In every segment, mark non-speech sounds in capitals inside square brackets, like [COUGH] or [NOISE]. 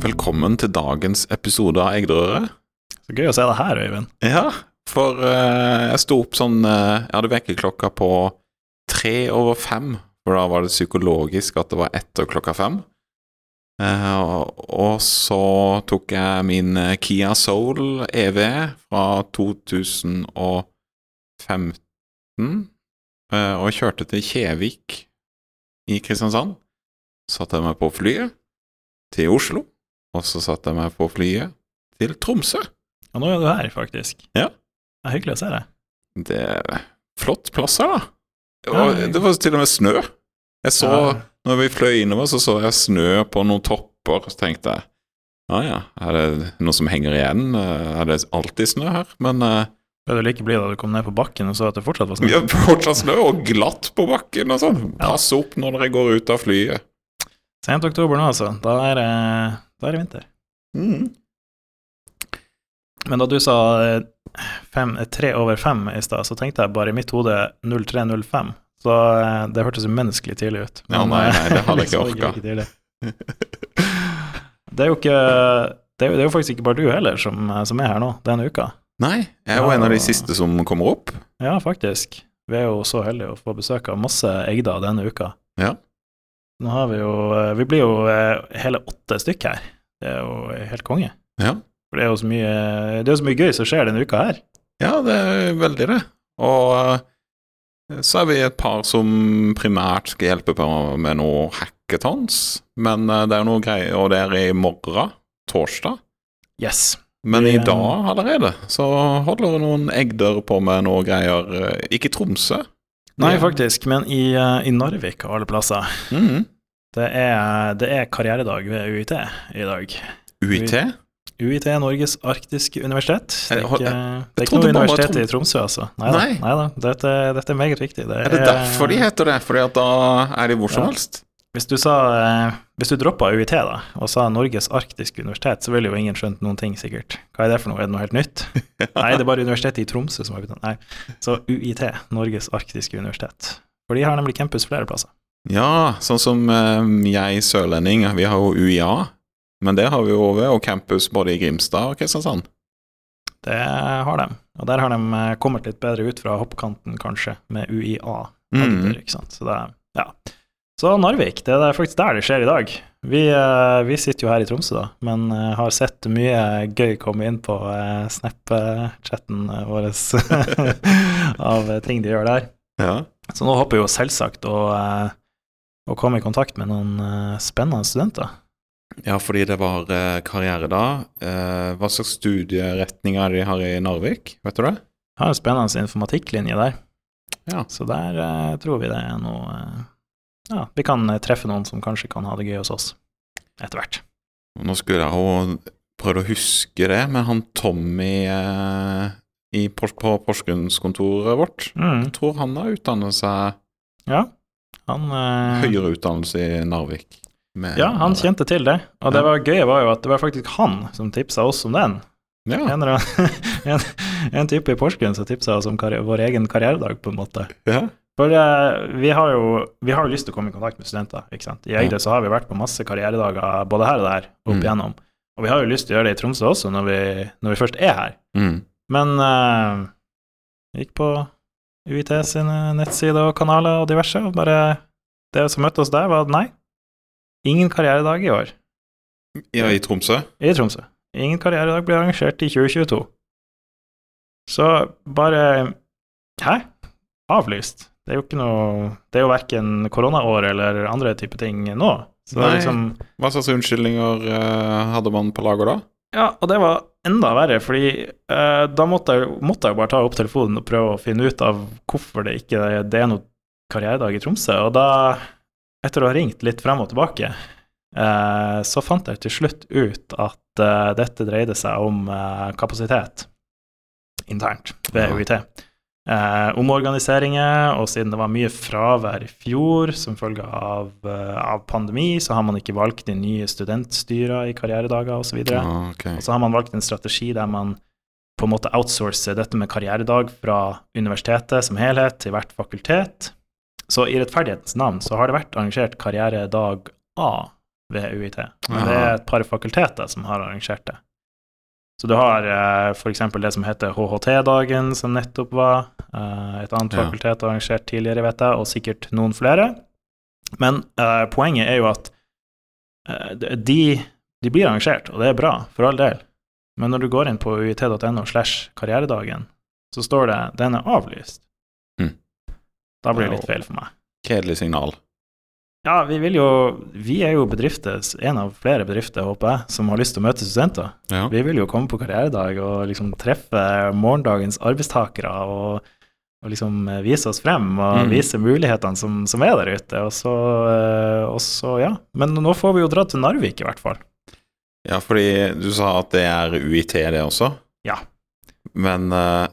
Velkommen til dagens episode av Eggdrøret. Så gøy å se deg her, Øyvind. Ja, for uh, jeg sto opp sånn uh, Jeg hadde vekkerklokka på tre over fem, for da var det psykologisk at det var etter klokka fem. Uh, og, så tok jeg min Kia Soul EV fra 2015 eh, og kjørte til Kjevik i Kristiansand. Satte jeg meg på flyet til Oslo, og så satte jeg meg på flyet til Tromsø. Og nå er du her, faktisk. Ja. Det er hyggelig å se deg. Det er flott plass her, da. Ja, Og jeg- det var til og med snø. Jeg så, Ja. når vi fløy innover, så så jeg snø på noen topper, så tenkte jeg ja ja, er det noe som henger igjen? Er det alltid snø her? Men eh, Ble du like blid da du kom ned på bakken og så at det fortsatt var snø? har fortsatt snø, og glatt på bakken og sånn. Ja. Pass opp når dere går ut av flyet. Sent oktober nå, altså. Da er, det, da er det vinter. Mm. Men da du sa eh, fem, eh, tre over fem i stad, så tenkte jeg bare i mitt hode 0305. Så eh, det hørtes umenneskelig tidlig ut. Ja, nei, nei, det hadde [LAUGHS] jeg ikke orka. Det er jo ikke det er, jo- det er jo faktisk ikke bare du heller som, som er her nå denne uka. Nei, jeg er jo en av de siste som kommer opp. Ja, faktisk. Vi er jo så heldige å få besøk av masse Egda denne uka. Ja. Nå har vi jo eh, Vi blir jo eh, hele åtte stykk her. Det er jo helt konge. Ja. For det er jo så mye, det er så mye gøy som skjer denne uka her. Ja, det er veldig det. Og eh, så er vi et par som primært skal hjelpe på med noe hackathons. Men det er jo noe greier, og det er i morgen, torsdag. Yes. Men i dag allerede så holder noen Egder på med noe greier. Ikke i Tromsø. Nei, faktisk, men i, eh, i Narvik av alle plasser. Mhm. Det er, det er karrieredag ved UiT i dag. UiT? UiT er Norges arktiske universitet. Det er ikke, det er ikke noe universitet i Tromsø, altså. Neida, Nei. da. dette, dette er meget viktig. Det Er det derfor de heter det? Fordi at da er de hvor som Ja. helst? Hvis du, sa, eh, hvis du droppa UiT da, og sa Norges arktiske universitet, så ville jo ingen skjønt noen ting, sikkert. Hva er det for noe? Er det noe helt nytt? [LAUGHS] Nei, det er bare Universitetet i Tromsø som har begynt. Nei. Så UiT, Norges arktiske universitet. For de har nemlig campus flere plasser. Ja, sånn som eh, jeg sørlending, vi har jo UiA. Men det har vi jo over, og campus både i Grimstad og Kristiansand. Det har de. Og der har de eh, kommet litt bedre ut fra hoppkanten, kanskje, med UiA. Mm. Ikke sant? Så det, ja. Så Narvik, det er faktisk der det skjer i dag. Vi, eh, vi sitter jo her i Tromsø, da, men eh, har sett mye gøy komme inn på eh, Snap-chatten vår [LAUGHS] av ting de gjør der. Ja. Så nå håper vi jo selvsagt å, å komme i kontakt med noen spennende studenter. Ja, fordi det var karriere. Eh, hva slags studieretninger er det de har i Narvik? Vet du det? Jeg har en spennende informatikklinje der, Ja. så der tror vi det er noe Ja, vi kan eh, treffe noen som kanskje kan ha det gøy hos oss etter hvert. Nå skulle jeg jo prøvd å huske det, men han Tommy eh, i, på Porsgrunnskontoret vårt Mm, Jeg tror han har utdannet seg ja, han eh, høyere utdannelse i Narvik. Ja, han kjente til det. Og det var gøye var jo at det var faktisk han som tipsa oss om den. Ja, En, [LAUGHS] en, en type i Porsgrunn som tipsa oss om vår egen karrieredag, på en måte. ja. For vi, har jo, vi har jo lyst til å komme i kontakt med studenter. ikke sant? I Egde så har vi vært på masse karrieredager både her og der opp Mm. igjennom. Og vi har jo lyst til å gjøre det i Tromsø også, når vi, når vi først er her. Mm. Men uh, gikk på UiT sine nettsider og kanaler og diverse, og bare Det som møtte oss der, var at nei, ingen karrieredag i år. ja, i Tromsø? i Tromsø. Ingen karrieredag ble arrangert i 2022. Så bare Hæ? Avlyst? Det er jo ikke noe Det er jo verken koronaår eller andre type ting nå. Så er Nei. liksom Hva slags unnskyldninger eh, hadde man på lager da? Ja, og det var enda verre, fordi uh, da måtte jeg, måtte jeg bare ta opp telefonen og prøve å finne ut av hvorfor det ikke det er noe karrieredag i Tromsø. Og da, etter å ha ringt litt frem og tilbake, uh, så fant jeg til slutt ut at dette dreide seg om kapasitet internt ved. UiT. Eh, omorganiseringer, og siden det var mye fravær i fjor som følge av, eh, av pandemi, så har man ikke valgt de nye studentstyrer i karrieredager osv. Og, ah, okay. Og så har man valgt en strategi der man på en måte outsourcer dette med karrieredag fra universitetet som helhet til hvert fakultet. Så i rettferdighetens navn så har det vært arrangert karrieredag A ved UiT. Men det er et par fakulteter som har arrangert det. Så du har eh, f.eks. det som heter HHT-dagen, som nettopp var. Eh, et annet Ja. fakultet har arrangert tidligere, vet jeg, og sikkert noen flere. Men uh, poenget er jo at de, de blir arrangert, og det er bra, for all del. Men når du går inn på uit.no slash karrieredagen, så står det 'den er avlyst'. Mm. Da blir det litt feil for meg. Kjedelig signal. Ja, vi vil jo Vi er jo bedrifter, en av flere bedrifter, håper jeg, som har lyst til å møte studenter. Ja. Vi vil jo komme på karrieredag og liksom treffe morgendagens arbeidstakere og, og liksom eh, vise oss frem og Mm. vise mulighetene som, som er der ute. Og så, eh, og så, ja. Men nå får vi jo dra til Narvik, i hvert fall. ja, fordi du sa at det er UiT, det også? Ja. Men uh,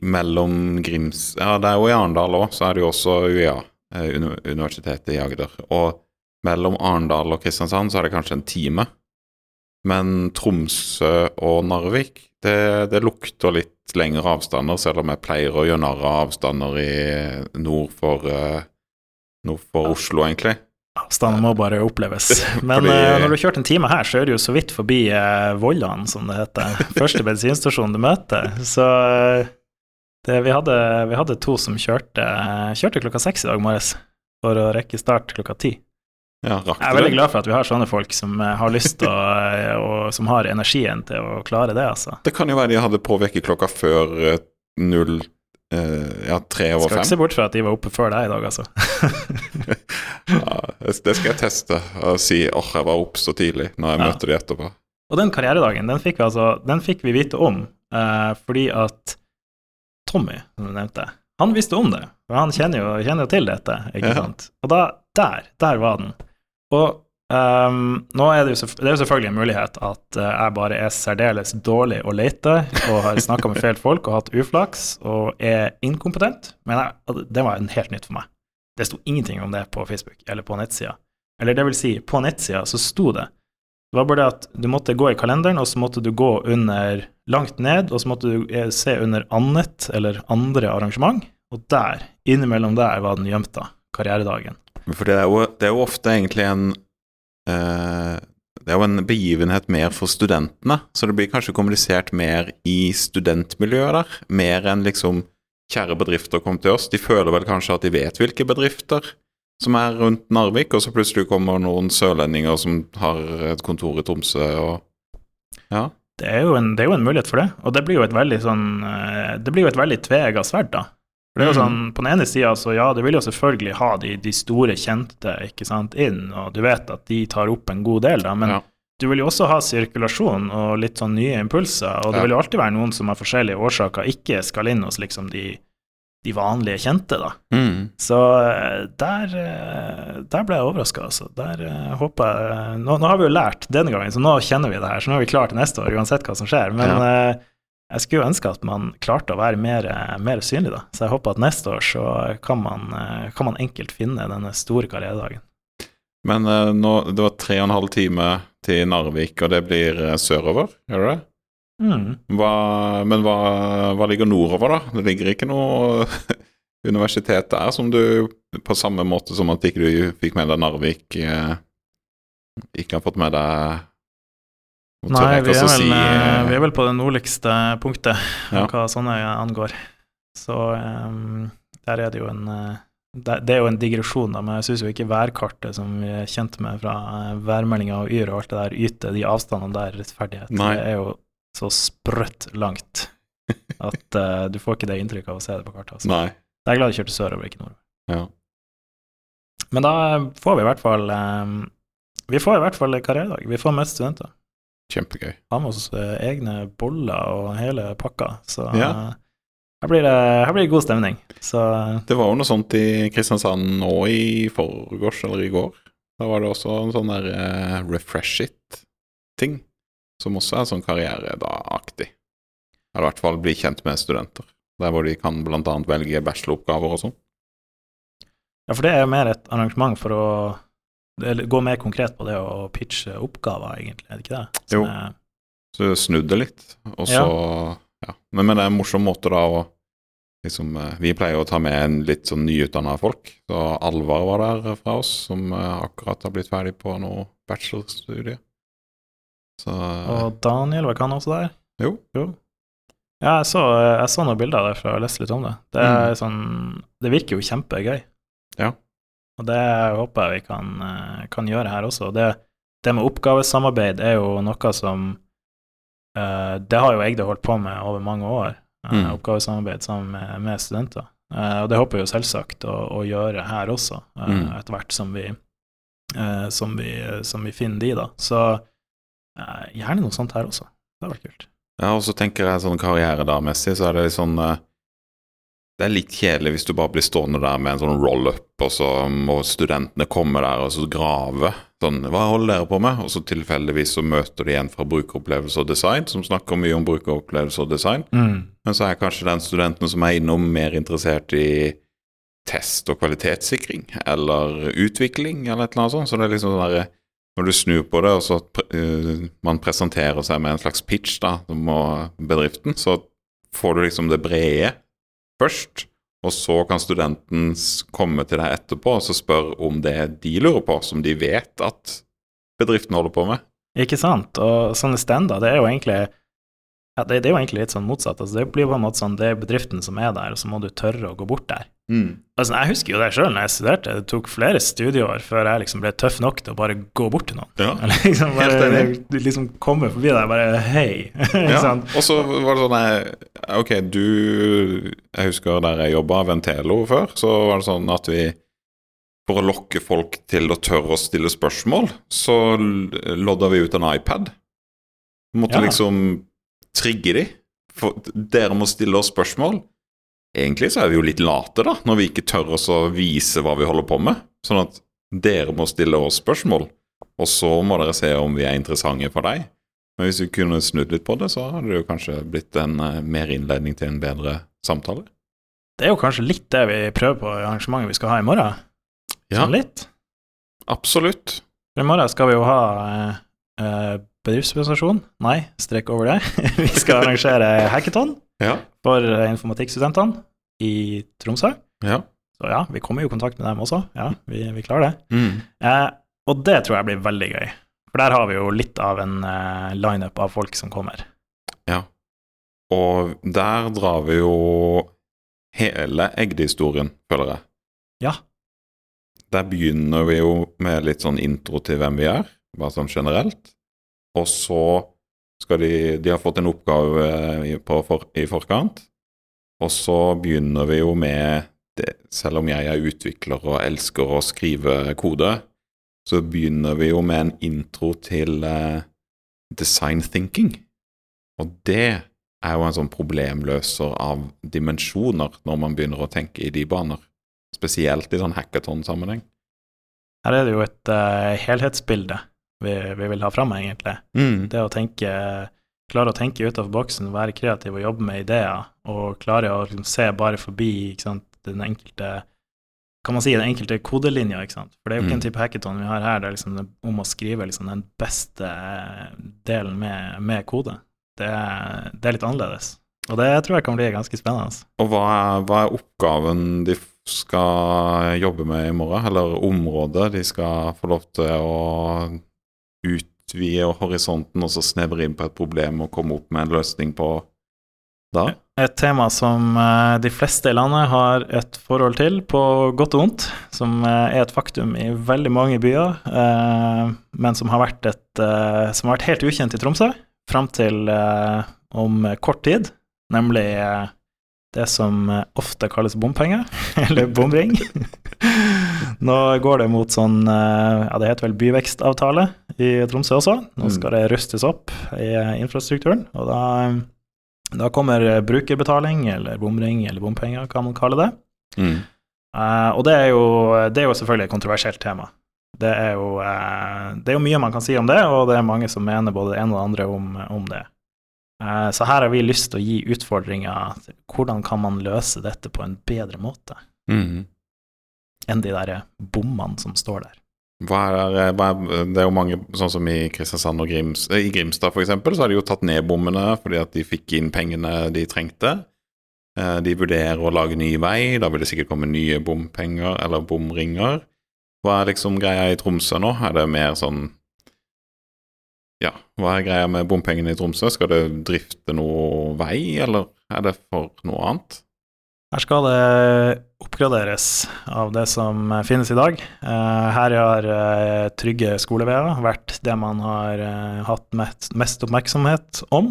mellom Grims Ja, det er jo i Arendal òg, så er det jo også UiA, Universitetet i Agder. Og mellom Arendal og Kristiansand så er det kanskje en time. Men Tromsø og Narvik, det, det lukter litt lengre avstander, selv om jeg pleier å gjøre narr av avstander i nord for, eh, nord for Oslo, egentlig. Avstanden må bare oppleves. [LAUGHS] Men Fordi- eh, når du har kjørt en time her, så er du jo så vidt forbi Vollan, som det heter. [LAUGHS] Første bensinstasjon du møter. Så eh, det, vi, hadde, vi hadde to som kjørte, kjørte klokka seks i dag morges for å rekke start klokka ti. Ja, Jeg er veldig glad for at vi har sånne folk som eh, har lyst å eh, og som har energien til å klare det, altså. Det kan jo være de hadde påvirket klokka før eh, null Uh, Ja, tre over fem. Skal ikke se bort fra at de var oppe før deg i dag, altså. [LAUGHS] Ja, det skal jeg teste og si åh, jeg var oppe så tidlig når jeg Ja. møter de etterpå. Og den karrieredagen, den fikk vi altså Den fikk vi vite om uh, fordi at Tommy, som du nevnte, han visste om det. For han kjenner jo, kjenner jo til dette, ikke Ja. sant. Og da Der, der var den. Og Um, nå er det, jo det er jo selvfølgelig en mulighet at uh, jeg bare er særdeles dårlig å lete og har snakka med feil folk og hatt uflaks og er inkompetent, men jeg, det var en helt nytt for meg. Det sto ingenting om det på Facebook eller på nettsida. Eller det vil si, på nettsida så sto det det var bare det at du måtte gå i kalenderen, og så måtte du gå under langt ned, og så måtte du eh, se under annet eller andre arrangement, og der, innimellom der, var den gjemt, da. Karrieredagen. For det er jo, det er jo ofte egentlig en eh, Det er jo en begivenhet mer for studentene, så det blir kanskje kommunisert mer i studentmiljøet der. Mer enn liksom kjære bedrifter kom til oss. De føler vel kanskje at de vet hvilke bedrifter som er rundt Narvik, og så plutselig kommer noen sørlendinger som har et kontor i Tromsø og Ja. Det er, en, det er jo en mulighet for det, og det blir jo et veldig sånn eh, Det blir jo et veldig tveegga sverd, da. For det er jo Mhm. sånn, På den ene sida, så ja, du vil jo selvfølgelig ha de, de store kjente ikke sant, inn, og du vet at de tar opp en god del, da, men Ja. du vil jo også ha sirkulasjon og litt sånn nye impulser, og det Ja. vil jo alltid være noen som av forskjellige årsaker ikke skal inn hos liksom de, de vanlige kjente, da. Mm. Så eh, der, eh, der ble jeg overraska, altså. Der eh, håper jeg nå, nå har vi jo lært denne gangen, så nå kjenner vi det her, så nå er vi klare til neste år, uansett hva som skjer. Men eh, jeg skulle ønske at man klarte å være mer, mer synlig, da. Så jeg håper at neste år så kan man, kan man enkelt finne denne store karrieredagen. Men nå, det var tre og en halv time til Narvik, og det blir sørover, gjør det det? Mm. Hva, men hva, hva ligger nordover, da? Det ligger ikke noe [LAUGHS] universitet der som du På samme måte som at ikke du fikk med deg Narvik, eh, ikke har fått med deg Nei, vi er, vel, si eh, eh, vi er vel på det nordligste punktet [LAUGHS] Ja. hva sånne angår. Så um, der er det jo en eh, det er jo en digresjon, da, men jeg syns jo ikke værkartet som vi er kjent med fra eh, værmeldinga og Yr og alt det der, yter de avstandene der rettferdighet. Nei. Det er jo så sprøtt langt at uh, [LAUGHS] du får ikke det inntrykket av å se det på kartet. Altså. Nei. Jeg er glad jeg kjørte sørover, ikke nordover. Ja. Men da får vi i hvert fall um, Vi får i hvert fall karrieredag. Vi får møte studenter. Kjempegøy. har med oss eh, egne boller og hele pakka, så Ja. eh, her, blir det, her blir det god stemning. Så Det var jo noe sånt i Kristiansand nå i forgårs eller i går. Da var det også en sånn der eh, refresh it-ting, som også er sånn karrieredag-aktig. Eller i hvert fall bli kjent med studenter. Der hvor de kan annet velge bacheloroppgaver og sånn. Ja, for det er jo mer et arrangement for å gå mer konkret på det å pitche oppgaver, egentlig, er det ikke det? Som Jo. er- Så snudd det litt, og så ja. Men, men det er en morsom måte da å liksom, eh, Vi pleier å ta med en litt sånn nyutdanna folk. Så Alvar var der fra oss, som eh, akkurat har blitt ferdig på noe bachelorstudie. Så Og Daniel, var ikke han også der? Jo. Ja, jeg så, jeg så noen bilder derfra og leste litt om det. Det, Mm. sånn, det virker jo kjempegøy. Ja. Og det håper jeg vi kan, eh, kan gjøre her også. Det, det med oppgavesamarbeid er jo noe som uh, Det har jo Egde holdt på med over mange år. eh, Mm. Oppgavesamarbeid sammen med, med studenter. Uh, og det håper vi jo selvsagt å, å gjøre her også, eh, Mm. etter hvert som vi, eh, som, vi, som vi finner de, da. Så eh, gjerne noe sånt her også. Det hadde vært kult. Ja, og så tenker jeg sånn karrieredamessig, så er det litt sånn eh, Det er litt kjedelig hvis du bare blir stående der med en sånn roll-up, og så må studentene komme der og så grave. Sånn, hva holder dere på med? Og så tilfeldigvis så møter de en fra brukeropplevelse og design, som snakker mye om brukeropplevelse og design. Men så er kanskje den studenten som er innom, mer interessert i test og kvalitetssikring, eller utvikling, eller et eller annet sånt. Så det er liksom sånn derre Når du snur på det, og så eh, man presenterer seg med en slags pitch da, om bedriften, så får du liksom det brede først. Og så kan studenten komme til deg etterpå og så spørre om det de lurer på, som de vet at bedriften holder på med. Ikke sant? Og sånne stender, er jo egentlig ja, det, det er jo egentlig litt sånn motsatt. Altså, det blir på en måte sånn, det er bedriften som er der, og så må du tørre å gå bort der. Altså, jeg husker jo det sjøl når jeg studerte. Det tok flere studieår før jeg liksom ble tøff nok til å bare gå bort til noen. Ja. [LAUGHS] Liksom bare liksom komme forbi deg bare hei. [LAUGHS] Ja, og så var det sånn Ok, du Jeg husker der jeg jobba, Ventelo, før, så var det sånn at vi For å lokke folk til å tørre å stille spørsmål, så lodda vi ut en iPad. Måtte Ja. liksom trigge de. For dere må stille oss spørsmål. Egentlig så er vi jo litt late, da, når vi ikke tør oss å vise hva vi holder på med. Sånn at dere må stille oss spørsmål, og så må dere se om vi er interessante for deg. Men hvis vi kunne snudd litt på det, så hadde det jo kanskje blitt en eh, mer innledning til en bedre samtale. Det er jo kanskje litt det vi prøver på i arrangementet vi skal ha i morgen. Ja, Sånn litt. absolutt. I morgen skal vi jo ha eh, eh, bedriftspresentasjon. Nei, strek over det. [LAUGHS] vi skal arrangere hackathon Ja. for eh, informatikkstudentene i Tromsø. ja. Så ja, vi kommer jo i kontakt med dem også. Ja, vi, vi klarer det. Mm. Eh, og det tror jeg blir veldig gøy. For der har vi jo litt av en eh, lineup av folk som kommer. ja. Og der drar vi jo hele Egde-historien, føler jeg. Ja. Der begynner vi jo med litt sånn intro til hvem vi er, bare sånn generelt. Og så skal de De har fått en oppgave i, på for, i forkant. Og så begynner vi jo med det, Selv om jeg er utvikler og elsker å skrive kode, så begynner vi jo med en intro til eh, design thinking. Og det er jo en sånn problemløser av dimensjoner når man begynner å tenke i de baner. Spesielt i sånn hackathon-sammenheng. Her er det jo et uh, helhetsbilde vi, vi vil ha fram, egentlig. Mm. Det å tenke Klare å tenke utenfor boksen, være kreativ og jobbe med ideer, og klare å liksom, se bare forbi sant, den enkelte kan man si den enkelte kodelinja, ikke sant. For det er jo ikke Mm. en type hackathon vi har her, det er liksom om å skrive liksom den beste delen med, med kode. Det det er litt annerledes. Og det tror jeg kan bli ganske spennende. Og hva er, hva er oppgaven de skal jobbe med i morgen, eller området de skal få lov til å utvide horisonten og så snevre inn på et problem og komme opp med en løsning på da? Et tema som eh, de fleste i landet har et forhold til, på godt og vondt, som eh, er et faktum i veldig mange byer, eh, men som har vært, et, som har vært helt ukjent i Tromsø fram til om kort tid, nemlig det som ofte kalles bompenger, [LAUGHS] eller bomring. [LAUGHS] Nå går det mot sånn eh, Ja, det heter vel byvekstavtale i Tromsø også. Nå skal det rustes opp i eh, infrastrukturen, og da da kommer brukerbetaling, eller bomring, eller bompenger, hva man kaller det. Mm. Eh, og det er, jo, det er jo selvfølgelig et kontroversielt tema. Det er, jo, det er jo mye man kan si om det, og det er mange som mener både det ene og det andre om, om det. Så her har vi lyst til å gi utfordringer hvordan kan man løse dette på en bedre måte Mm. Enn de der bommene som står der. Er, hva er, det er jo mange, sånn som i Kristiansand og Grims, eh, i Grimstad eksempel, så har de jo tatt ned bommene fordi at de fikk inn pengene de trengte. Eh, De vurderer å lage ny vei, da vil det sikkert komme nye bompenger eller bomringer. Hva er liksom greia i Tromsø nå? Er det mer sånn Ja, hva er greia med bompengene i Tromsø? Skal det drifte noe vei, eller er det for noe annet? Her skal det oppgraderes av det som finnes i dag. Eh, Her har eh, trygge skoleveier vært det man har eh, hatt mest, oppmerksomhet om.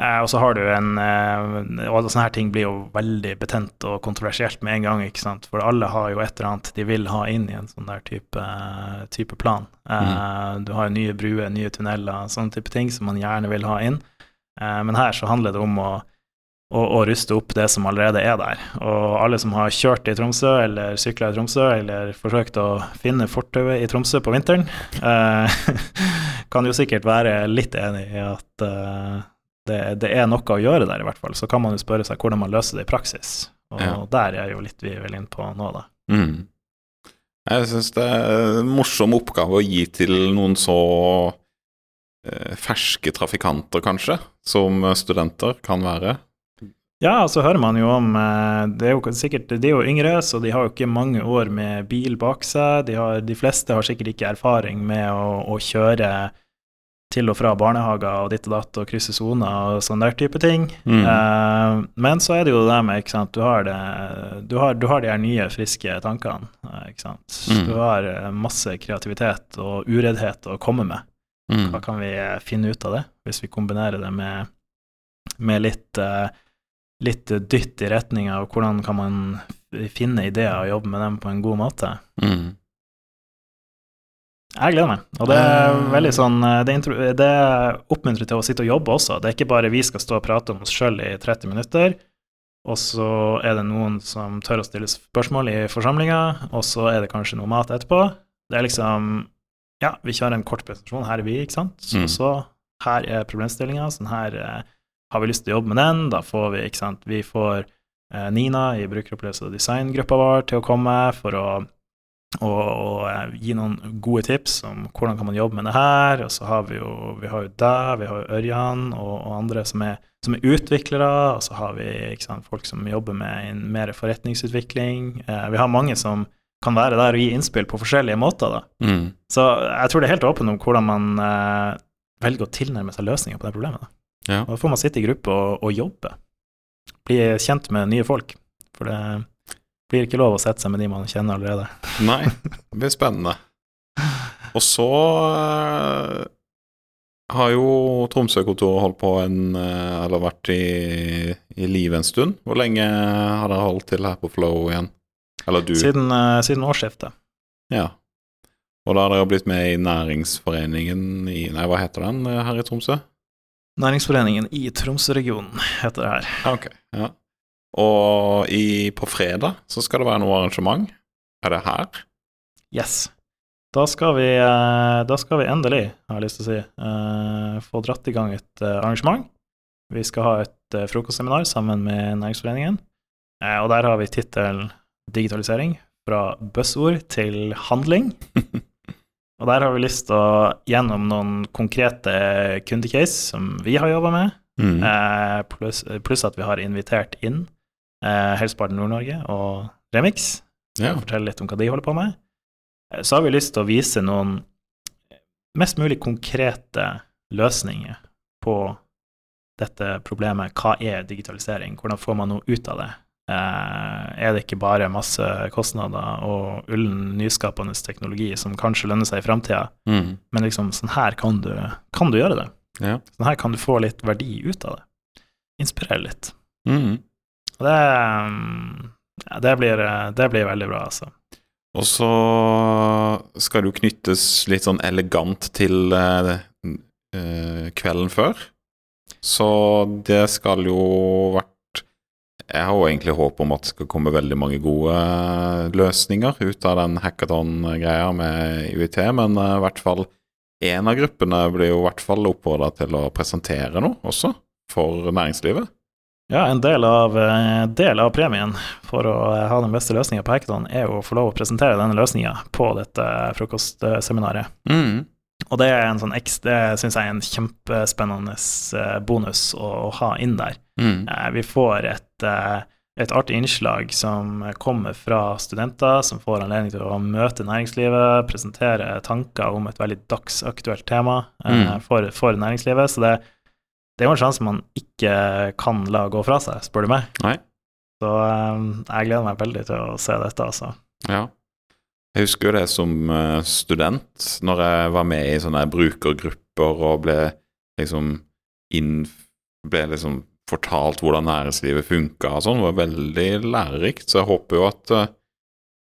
Eh, Og så har du en eh, Og sånne her ting blir jo veldig betent og kontroversielt med en gang, ikke sant. For alle har jo et eller annet de vil ha inn i en sånn der type, type plan. Mm. Du har jo nye bruer, nye tunneler, sånne type ting som man gjerne vil ha inn. Eh, Men her så handler det om å å, og, ruste opp det som allerede er der. Og alle som har kjørt i Tromsø, eller sykla i Tromsø, eller forsøkt å finne fortauet i Tromsø på vinteren, eh, [LAUGHS] kan jo sikkert være litt enig i at eh, det, det er noe å gjøre der, i hvert fall. Så kan man jo spørre seg hvordan man løser det i praksis. Og Ja. der er jo litt vi vel inn på nå, da. Mm. Jeg syns det er en morsom oppgave å gi til noen så eh, ferske trafikanter, kanskje, som studenter kan være. Ja, og så hører man jo om eh, Det er jo sikkert De er jo yngre, så de har jo ikke mange år med bil bak seg. De, har, de fleste har sikkert ikke erfaring med å, å kjøre til og fra barnehager og ditt og datt og krysse soner og sånn der type ting. Mm. Uh, men så er det jo det med, ikke sant, du har, det, du har, du har de her nye, friske tankene, eh, ikke sant. Mm. Du har masse kreativitet og ureddhet å komme med. Mm. Hva kan vi finne ut av det, hvis vi kombinerer det med, med litt, eh, litt dytt i retning av hvordan kan man finne ideer og jobbe med dem på en god måte? Mm. Jeg gleder meg. Og det er Eh. veldig sånn eh, Det, det oppmuntrer til å sitte og jobbe også. Det er ikke bare vi skal stå og prate om oss sjøl i 30 minutter, og så er det noen som tør å stille spørsmål i forsamlinga, og så er det kanskje noe mat etterpå. Det er liksom Ja, vi kjører en kort presentasjon. Her er vi, ikke sant? Så, Mm. så her er problemstillinga. Sånn her eh, har vi lyst til å jobbe med den. Da får vi, ikke sant Vi får eh, Nina i brukeropplevelse og designgruppa vår til å komme for å og, og eh, gi noen gode tips om hvordan kan man jobbe med det her. Og så har vi jo vi har jo deg, vi har jo Ørjan og, og andre som er, som er utviklere. Og så har vi ikke sant, folk som jobber med en mer forretningsutvikling. Eh, vi har mange som kan være der og gi innspill på forskjellige måter. da. Mm. Så jeg tror det er helt åpent om hvordan man eh, velger å tilnærme seg løsninger på det problemet. Da. Ja. Da får man sitte i gruppe og, og jobbe. Bli kjent med nye folk. For det blir ikke lov å sette seg med de man kjenner allerede. [LAUGHS] Nei, det blir spennende. [LAUGHS] Og så eh, har jo Tromsø-kontoret holdt på en eh, Eller vært i, i live en stund. Hvor lenge har dere holdt til her på Flow igjen? Eller du? Siden, eh, siden årsskiftet. Ja. Og da har dere blitt med i næringsforeningen i Nei, hva heter den her i Tromsø? Næringsforeningen i Tromsø-regionen heter det her. Ok, ja. Og i, på fredag så skal det være noe arrangement. Er det her? Yes. Da skal vi, eh, da skal vi endelig, har jeg lyst til å si, eh, få dratt i gang et eh, arrangement. Vi skal ha et frokostseminar sammen med Næringsforeningen. Og der har vi tittelen 'Digitalisering fra buzzord til handling'. [LAUGHS] Og der har vi lyst til å gjennom noen konkrete kundecase som vi har jobba med, Mm. Eh, pluss plus at vi har invitert inn eh, Helseparten Nord-Norge og Remix Ja. og fortelle litt om hva de holder på med. Eh, Så har vi lyst til å vise noen mest mulig konkrete løsninger på dette problemet. Hva er digitalisering? Hvordan får man noe ut av det? Eh, er det ikke bare masse kostnader og ullen, nyskapende teknologi som kanskje lønner seg i framtida, Mm. men liksom sånn her kan du, kan du gjøre det. Ja. Sånn her kan du få litt verdi ut av det. Inspirere litt. Mm. Og det, mm, ja, det, blir, det blir veldig bra, altså. Og så skal det jo knyttes litt sånn elegant til eh, eh, kvelden før. Så det skal jo vært Jeg har jo egentlig håp om at det skal komme veldig mange gode eh, løsninger ut av den hackathon-greia med UiT, men eh, i hvert fall én av gruppene blir jo i hvert fall oppfordra til å presentere noe også, for næringslivet. Ja, en del av, eh, del av premien for å ha den beste løsninga på hackathon, er jo å få lov å presentere denne løsninga på dette frokostseminaret. Mm. Og det er en sånn eks- det syns jeg er en kjempespennende eh, bonus å, å ha inn der. Mm. Eh, Vi får et et, eh, artig innslag som kommer fra studenter som får anledning til å møte næringslivet, presentere tanker om et veldig dagsaktuelt tema Mm. for, for næringslivet. Så det, det er jo en sjanse man ikke kan la gå fra seg, spør du meg. Nei. Så eh, jeg gleder meg veldig til å se dette, altså. Ja. Jeg husker jo det som eh, student, når jeg var med i sånne brukergrupper og ble liksom inn Ble liksom fortalt hvordan næringslivet funka og sånn, var veldig lærerikt. Så jeg håper jo at eh,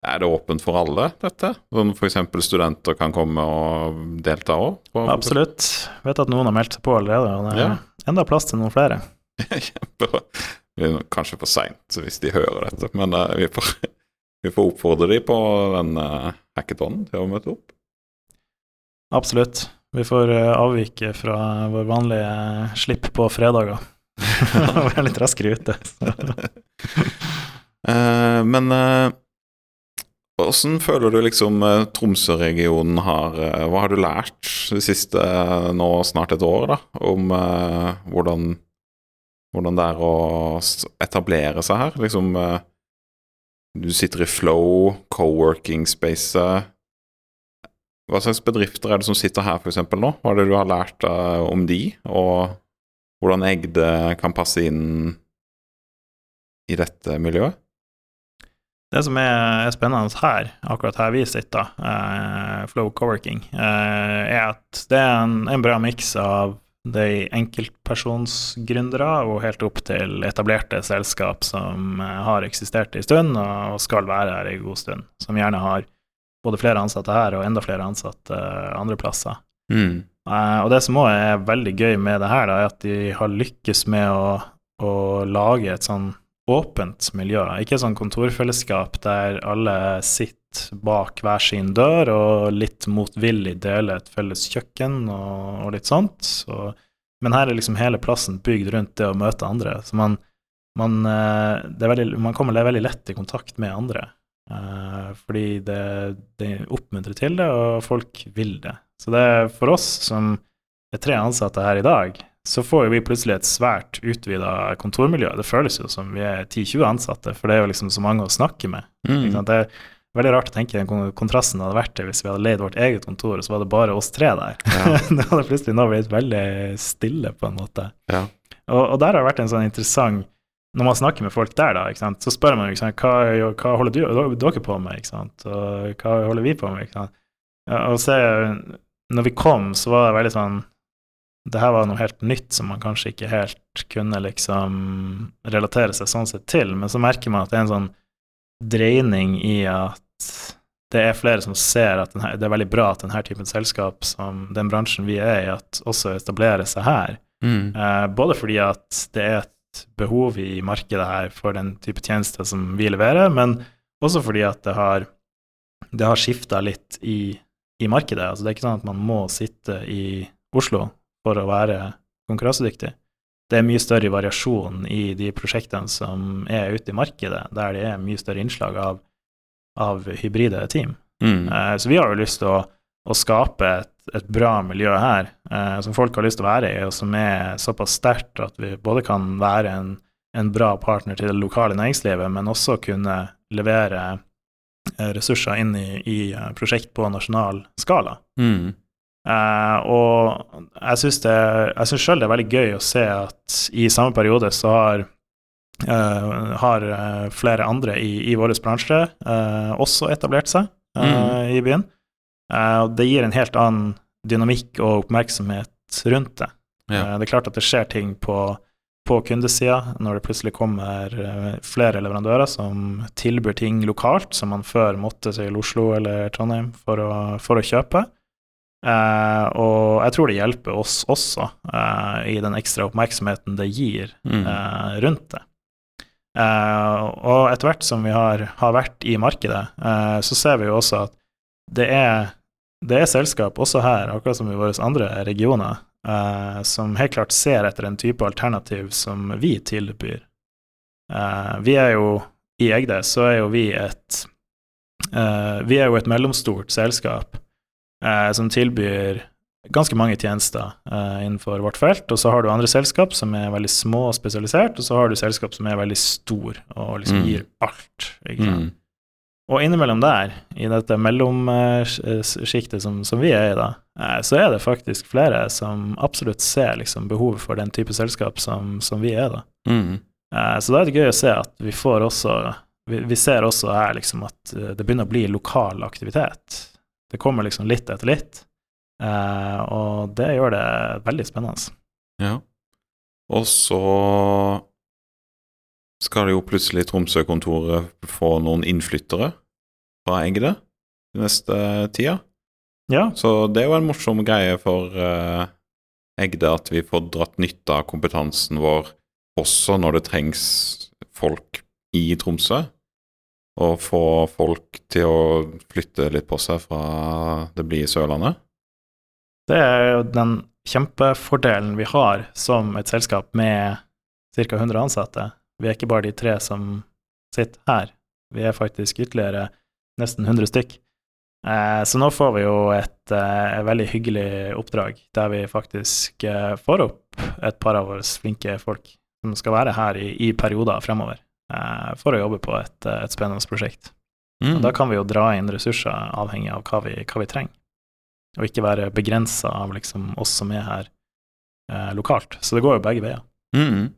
Er det åpent for alle, dette? Sånn f.eks. studenter kan komme og delta òg? Absolutt. Jeg Vet at noen har meldt seg på allerede, og det er Ja. enda plass til noen flere. [LAUGHS] Kjempebra. Det kanskje for seint hvis de hører dette, men eh, vi, får, vi får oppfordre de på den uh, hackathonen til å møte opp. Absolutt. Vi får eh, avvike fra vår vanlige eh, slipp på fredager. [LAUGHS] [LAUGHS] Vi er litt raskere ute. [LAUGHS] Eh, men eh, Åssen føler du liksom eh, Tromsø-regionen har eh, Hva har du lært det siste eh, nå snart et år, da, om uh, hvordan, hvordan det er å etablere seg her? Liksom eh, Du sitter i Flow, co-working-spacet. Hva slags bedrifter er det som sitter her, f.eks. nå? Hva er det du har lært uh, om de, og hvordan Egde kan passe inn i dette miljøet? Det som er, spennende her, akkurat her vi sitter, uh, Flow Coworking, uh, er at det er en, en bra miks av de enkeltpersonsgründere og helt opp til etablerte selskap som eh, har eksistert en stund og skal være her en god stund. Som gjerne har både flere ansatte her og enda flere ansatte eh, andre plasser. Mm. Eh, og det som òg er veldig gøy med det her, da, er at de har lykkes med å, å lage et sånn åpent miljø. Ikke sånn kontorfellesskap der alle sitter bak hver sin dør og litt motvillig deler et felles kjøkken og, og litt sånt. Så, men her er liksom hele plassen bygd rundt det å møte andre. Så man, man, eh, veldig, man kommer veldig lett i kontakt med andre. Eh, fordi det, det oppmuntrer til det, og folk vil det. Så det er for oss som er tre ansatte her i dag, så får vi plutselig et svært utvida kontormiljø. Det føles jo som vi er 10-20 ansatte, for det er jo liksom så mange å snakke med. Mm. Det er veldig rart å tenke den kon- kontrasten hadde vært det hvis vi hadde leid vårt eget kontor, og så var det bare oss tre der. Ja. [LAUGHS] det hadde plutselig nå blitt veldig stille, på en måte. Ja. Og, og der har det vært en sånn interessant Når man snakker med folk der, da, ikke sant, så spør man jo hva, hva holder du, dere på med, ikke sant, og hva holder vi på med, ikke. Ja, og så, når vi kom, så var det veldig sånn det her var noe helt nytt som man kanskje ikke helt kunne liksom relatere seg sånn sett til, men så merker man at det er en sånn dreining i at det er flere som ser at denne, det er veldig bra at denne typen selskap, som den bransjen vi er i, at også etablerer seg her. Mm. Eh, både fordi at det er et behov i markedet her for den type tjenester som vi leverer, men også fordi at det har, det har skifta litt i, i markedet. Altså det er ikke sånn at man må sitte i Oslo for å være konkurransedyktig. Det er mye større variasjon i de prosjektene som er ute i markedet, der det er mye større innslag av, av hybride team. Mm. Eh, Så vi har jo lyst til å, å skape et, et bra miljø her, eh, som folk har lyst til å være i, og som er såpass sterkt at vi både kan være en, en bra partner til det lokale næringslivet, men også kunne levere eh, ressurser inn i, i eh, prosjekt på nasjonal skala. Mm. Eh, og jeg syns sjøl det er veldig gøy å se at i samme periode så har uh, har eh, flere andre i, i vår bransje uh, også etablert seg mm. i byen. Og det gir en helt annen dynamikk og oppmerksomhet rundt det. Ja. Det er klart at det skjer ting på, på kundesida når det plutselig kommer flere leverandører som tilbyr ting lokalt som man før måtte til Oslo eller Trondheim for å, for å kjøpe. Eh, og jeg tror det hjelper oss også eh, i den ekstra oppmerksomheten det gir Mm. eh, rundt det. Eh, og etter hvert som vi har, har vært i markedet, eh, så ser vi jo også at det er, det er selskap også her, akkurat som i våre andre regioner, eh, som helt klart ser etter en type alternativ som vi tilbyr. Eh, vi er jo i Egde, så er jo vi et eh, Vi er jo et mellomstort selskap eh, som tilbyr ganske mange tjenester eh, innenfor vårt felt. Og så har du andre selskap som er veldig små og spesialisert, og så har du selskap som er veldig stor og liksom Mm. gir alt. Mm. Og innimellom der, i dette mellomsjiktet som, som vi er i da, eh, så er det faktisk flere som absolutt ser liksom behovet for den type selskap som, som vi er da. Mm. Eh, Så da er det gøy å se at vi får også Vi, vi ser også her liksom at eh, det begynner å bli lokal aktivitet. Det kommer liksom litt etter litt, eh, og det gjør det veldig spennende. Ja. Og så skal det jo plutselig Tromsø-kontoret få noen innflyttere fra Egde den neste tida. Ja, Så det er jo en morsom greie for eh, Egde at vi får dratt nytte av kompetansen vår også når det trengs folk i Tromsø. Og få folk til å flytte litt på seg fra det blide Sørlandet. det er jo den kjempefordelen vi har som et selskap med ca. 100 ansatte. Vi er ikke bare de tre som sitter her, vi er faktisk ytterligere nesten 100 stykk. Eh, så nå får vi jo et eh, veldig hyggelig oppdrag der vi faktisk eh, får opp et par av våre flinke folk som skal være her i, i perioder fremover for å jobbe på et, eh, et spennende prosjekt. Mm. Da kan vi jo dra inn ressurser avhengig av hva vi, hva vi trenger, og ikke være begrensa av liksom oss som er her eh, lokalt. Så det går jo begge veier. Mm.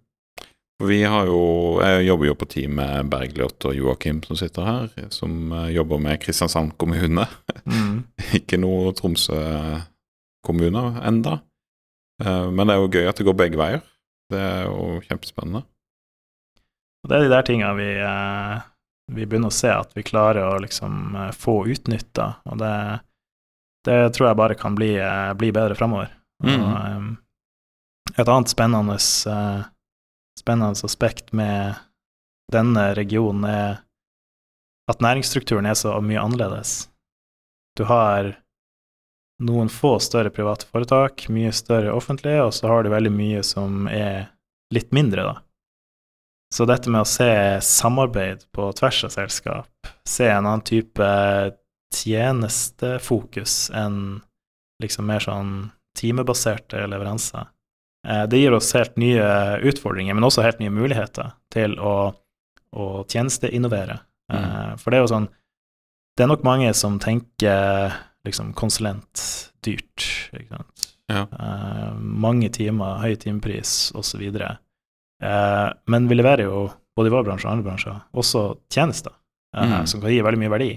Vi har jo, jeg jobber jo på team med Bergljot og Joakim som sitter her, som eh, jobber med Kristiansand kommune. Mm. [LAUGHS] Ikke noe Tromsø kommune enda. Eh, Men det er jo gøy at det går begge veier. Det er jo kjempespennende. Og det er de der tinga vi, eh, vi begynner å se at vi klarer å liksom eh, få utnytta, og det, det tror jeg bare kan bli, eh, bli bedre framover. Mm. Et annet spennende, spennende aspekt med denne regionen er at næringsstrukturen er så mye annerledes. Du har noen få større private foretak, mye større offentlige, og så har du veldig mye som er litt mindre, da. Så dette med å se samarbeid på tvers av selskap, se en annen type tjenestefokus enn liksom mer sånn timebaserte leveranser, eh, det gir oss helt nye utfordringer, men også helt nye muligheter til å, å tjenesteinnovere. Mm. For det er jo sånn Det er nok mange som tenker liksom konsulentdyrt, ikke sant. Ja. Eh, mange timer, høy timepris osv. Eh, men vi leverer jo, både i vår bransje og andre bransjer, også tjenester eh, Mm. som kan gi veldig mye verdi.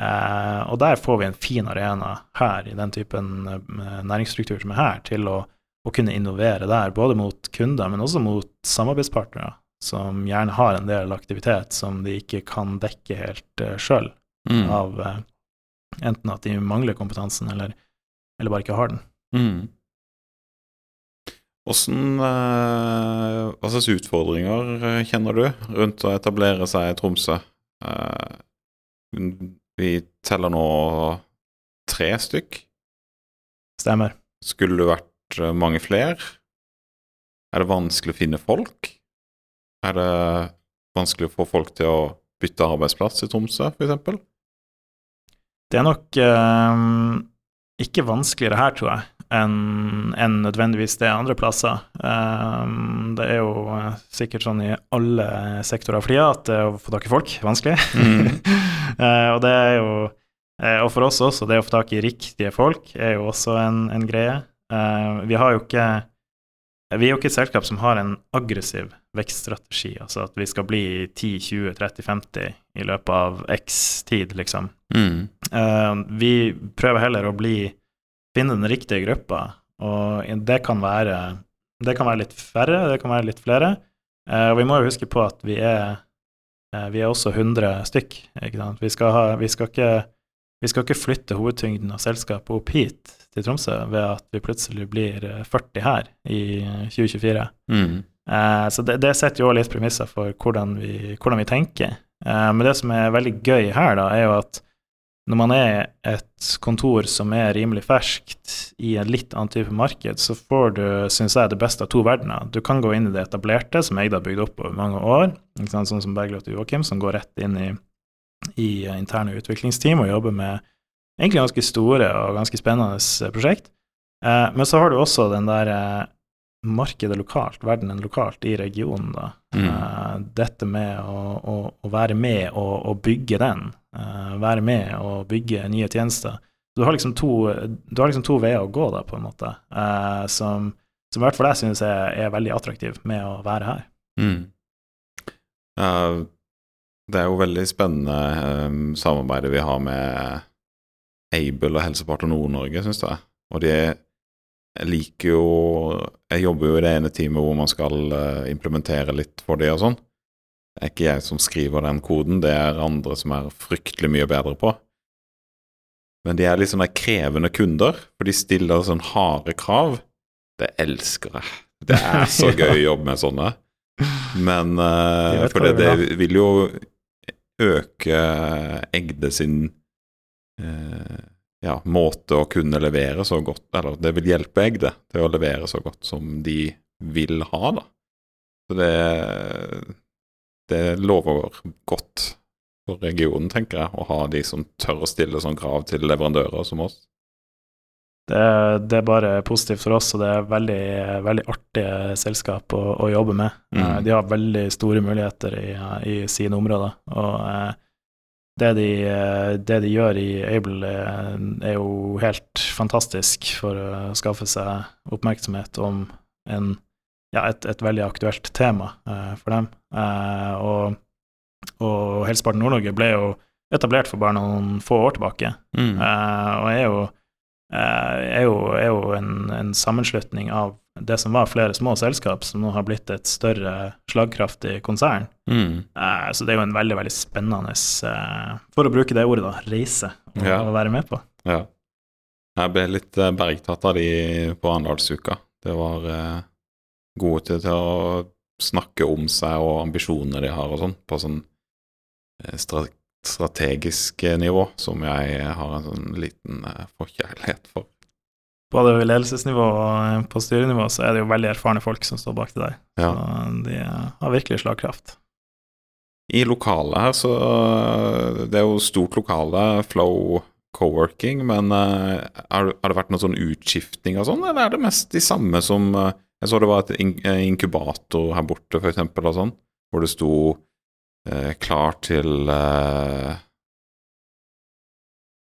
Eh, og der får vi en fin arena her, i den typen eh, næringsstruktur som er her, til å, å kunne innovere der, både mot kunder, men også mot samarbeidspartnere, som gjerne har en del aktivitet som de ikke kan dekke helt uh, sjøl, Mm. av eh, enten at de mangler kompetansen, eller, eller bare ikke har den. Mm. Eh, hva slags utfordringer eh, kjenner du rundt å etablere seg i Tromsø? Eh, vi teller nå tre stykk. Stemmer. Skulle det vært mange flere? Er det vanskelig å finne folk? Er det vanskelig å få folk til å bytte arbeidsplass i Tromsø, f.eks.? Det er nok eh, ikke vanskeligere her, tror jeg, enn en nødvendigvis det andre plasser. Um, det er jo eh, sikkert sånn i alle sektorer for tida at det å få tak i folk er vanskelig. Mm. uh, [LAUGHS] og det er jo uh, Og for oss også, det å få tak i riktige folk er jo også en, en greie. Uh, vi har jo ikke Vi er jo ikke et selskap som har en aggressiv vekststrategi, altså at vi skal bli 10-20-30-50 i løpet av x tid, liksom. Mm. Vi prøver heller å bli finne den riktige gruppa, og det kan være det kan være litt færre, det kan være litt flere. Eh, og vi må jo huske på at vi er eh, vi er også 100 stykk. Vi, skal ha, vi, skal ikke, vi skal ikke flytte hovedtyngden av selskapet opp hit til Tromsø ved at vi plutselig blir eh, 40 her i 2024. Mm. Eh, så det, det setter jo litt premisser for hvordan vi, hvordan vi tenker. Eh, men det som er veldig gøy her, da, er jo at når man er et kontor som er rimelig ferskt i en litt annen type marked, så får du, syns jeg, det beste av to verdener. Du kan gå inn i det etablerte, som jeg har bygd opp over mange år, sånn som Bergljot og Joakim, som går rett inn i, i interne utviklingsteam og jobber med egentlig ganske store og ganske spennende prosjekt. Eh, men så har du også den der eh, markedet lokalt, verdenen lokalt i regionen, da. Mm. Uh, dette med å, å, å være med og, å bygge den. uh, være med og bygge nye tjenester. Du har liksom to, du har liksom to veier å gå, da, på en måte, uh, som, som i hvert fall jeg synes er, er veldig attraktiv med å være her. Mm. Det er jo veldig spennende um, samarbeidet vi har med Able og Helsepartner Nord-Norge, syns jeg. Og de liker jo Jeg jobber jo i det ene teamet hvor man skal eh, implementere litt for det og sånn. Det er ikke jeg som skriver den koden, det er andre som er fryktelig mye bedre på. Men de er litt sånne krevende kunder, for de stiller sånn harde krav. Det elsker jeg. Det er så [LAUGHS] gøy å jobbe med sånne. Men uh, For det, det vil jo øke Egde sin eh, ja, måte å kunne levere så godt Eller det vil hjelpe jeg det, til å levere så godt som de vil ha, da. Så det, det lover godt for regionen, tenker jeg, å ha de som tør å stille sånn krav til leverandører som oss. Det, det er bare positivt for oss, og det er veldig, veldig artige selskap å, å jobbe med. Mm. Eh, De har veldig store muligheter i, i sine områder. Og eh, det de, det de gjør i Able, eh, er jo helt fantastisk for å skaffe seg oppmerksomhet om en, ja, et, et veldig aktuelt tema eh, for dem. Eh, og, og Helseparten Nord-Norge ble jo etablert for bare noen få år tilbake. Mm. Eh, og er jo, er jo, er jo en, en sammenslutning av det som var flere små selskap, som nå har blitt et større slagkraftig konsern. Mm. Eh, så det er jo en veldig veldig spennende, eh, for å bruke det ordet, da, reise å, Ja. å være med på. Ja. Jeg ble litt eh, bergtatt av de på Arendalsuka. Det var eh, gode til, til å snakke om seg og ambisjonene de har og sånn, på sånn eh, strategisk eh, nivå, som jeg har en sånn liten eh, forkjærlighet for. Både ved ledelsesnivå og på styrenivå så er det jo veldig erfarne folk som står bak til deg. Ja. Så de eh, har virkelig slagkraft. I lokalet her, så Det er jo stort lokale, Flow Coworking, men har, det vært noen sånn utskiftning og sånn, eller er det mest de samme som Jeg så det var et inkubator her borte, for eksempel, og sånn, hvor det sto klar til eh,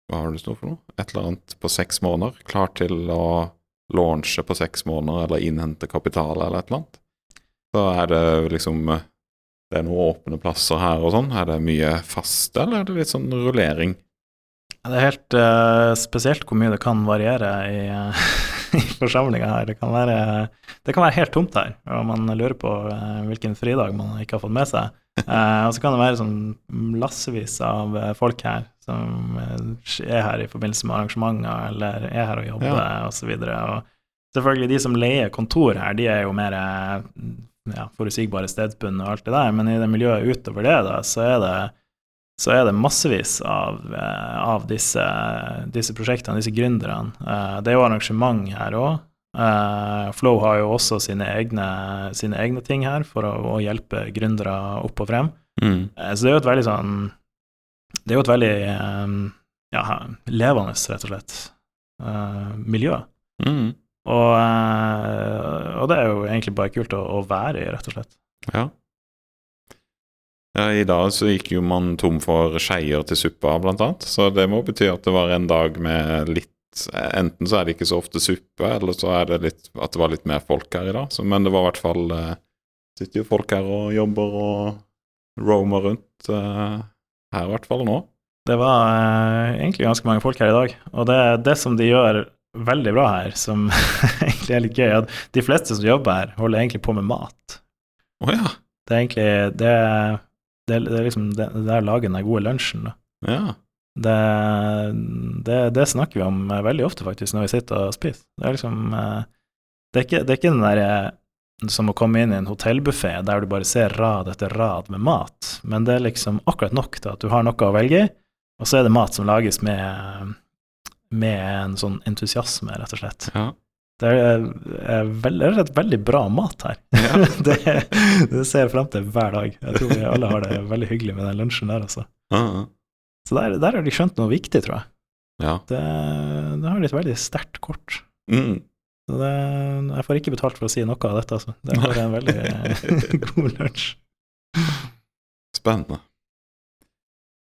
Hva har det stått for noe? Et eller annet på seks måneder. Klar til å launche på seks måneder, eller innhente kapital, eller et eller annet. Så er det liksom eh, det er noen åpne plasser her og sånn. Er det mye faste, eller er det litt sånn rullering? Det er helt uh, spesielt hvor mye det kan variere i, [LAUGHS] i forsamlinga her. Det kan, være, det kan være helt tomt her, og man lurer på eh, hvilken fridag man ikke har fått med seg. Eh, og så kan det være sånn lassevis av eh, folk her som er her i forbindelse med arrangementer eller er her og jobber Ja. videre. Og selvfølgelig de som leier kontor her, de er jo mer ja, forutsigbare stedsbundne og alt det der, men i det miljøet utover det, da, så er det så er det massevis av, eh, av disse, disse prosjektene, disse gründerne. Eh, det er jo arrangement her òg. Flow har jo også sine egne, sine egne ting her for å, å hjelpe gründere opp og frem. Mm. Eh, så det er jo et veldig sånn Det er jo et veldig eh, ja, levende, rett og slett, eh, miljø. Mm. Og, eh, og det er jo egentlig bare kult å, å være i, rett og slett. Ja. Ja. I dag så gikk jo man tom for skeier til suppa, blant annet. Så det må bety at det var en dag med litt Enten så er det ikke så ofte suppe, eller så er det litt, at det var litt mer folk her i dag. Så, men det var i hvert fall eh, Sitter jo folk her og jobber og roamer rundt eh, her, i hvert fall nå. Det var eh, egentlig ganske mange folk her i dag. Og det, det som de gjør veldig bra her, som [LAUGHS] egentlig er litt gøy, at de fleste som jobber her, holder egentlig på med mat. Oh, ja. Det er egentlig Det, det, det er liksom det, det er lager den gode lunsjen, da. Ja. Det, det, det snakker vi om eh, veldig ofte, faktisk, når vi sitter og spiser. Det er liksom eh, Det er ikke, det er ikke den derre som å komme inn i en hotellbuffé der du bare ser rad etter rad med mat, men det er liksom akkurat nok til at du har noe å velge i, og så er det mat som lages med, med en sånn entusiasme, rett og slett. ja. Det er, er veldig, rett veldig bra mat her. Ja. [LAUGHS] det, det ser jeg frem til hver dag. Jeg tror vi alle har det veldig hyggelig med den lunsjen der, altså. Uh -huh. Så der, der har de skjønt noe viktig, tror jeg. ja. Det, det har de et veldig sterkt kort. Mm. Så det, jeg får ikke betalt for å si noe av dette, altså. Det er en veldig eh, [LAUGHS] god lunsj. Spennende.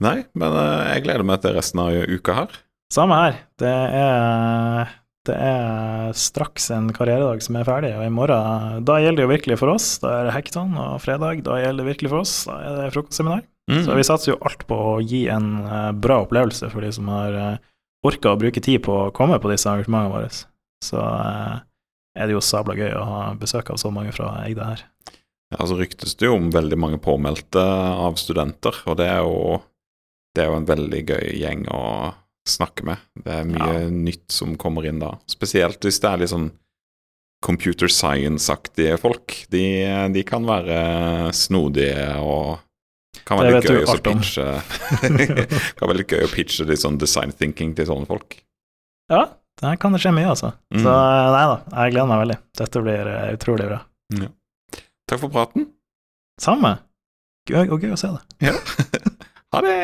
Nei, men eh, jeg gleder meg til resten av uka her. Samme her. Det er, det er straks en karrieredag som er ferdig, og i morgen Da gjelder det jo virkelig for oss. Da er det hackathon, og fredag da gjelder det virkelig for oss. Da er det frokostseminar. Mm. Så vi satser jo alt på å gi en eh, bra opplevelse for de som har uh, orka å bruke tid på å komme på disse arrangementene våre. Så eh, er det jo sabla gøy å ha besøk av så mange fra Egde her. Ja, så ryktes det jo om veldig mange påmeldte av studenter, og det er jo, det er jo en veldig gøy gjeng å snakke med. Det er mye nytt som kommer inn da. Spesielt hvis det er litt sånn computer science-aktige folk. De, de kan være snodige og kan være litt gøy å pitche [LAUGHS] Kan være litt gøy å pitche litt sånn design thinking til sånne folk. Ja, der kan det skje mye, altså. Mm. Så eh, nei da, jeg gleder meg veldig. Dette blir eh, utrolig bra. Takk for praten. Samme. Gøy og gøy å se det. [LAUGHS] Ha det!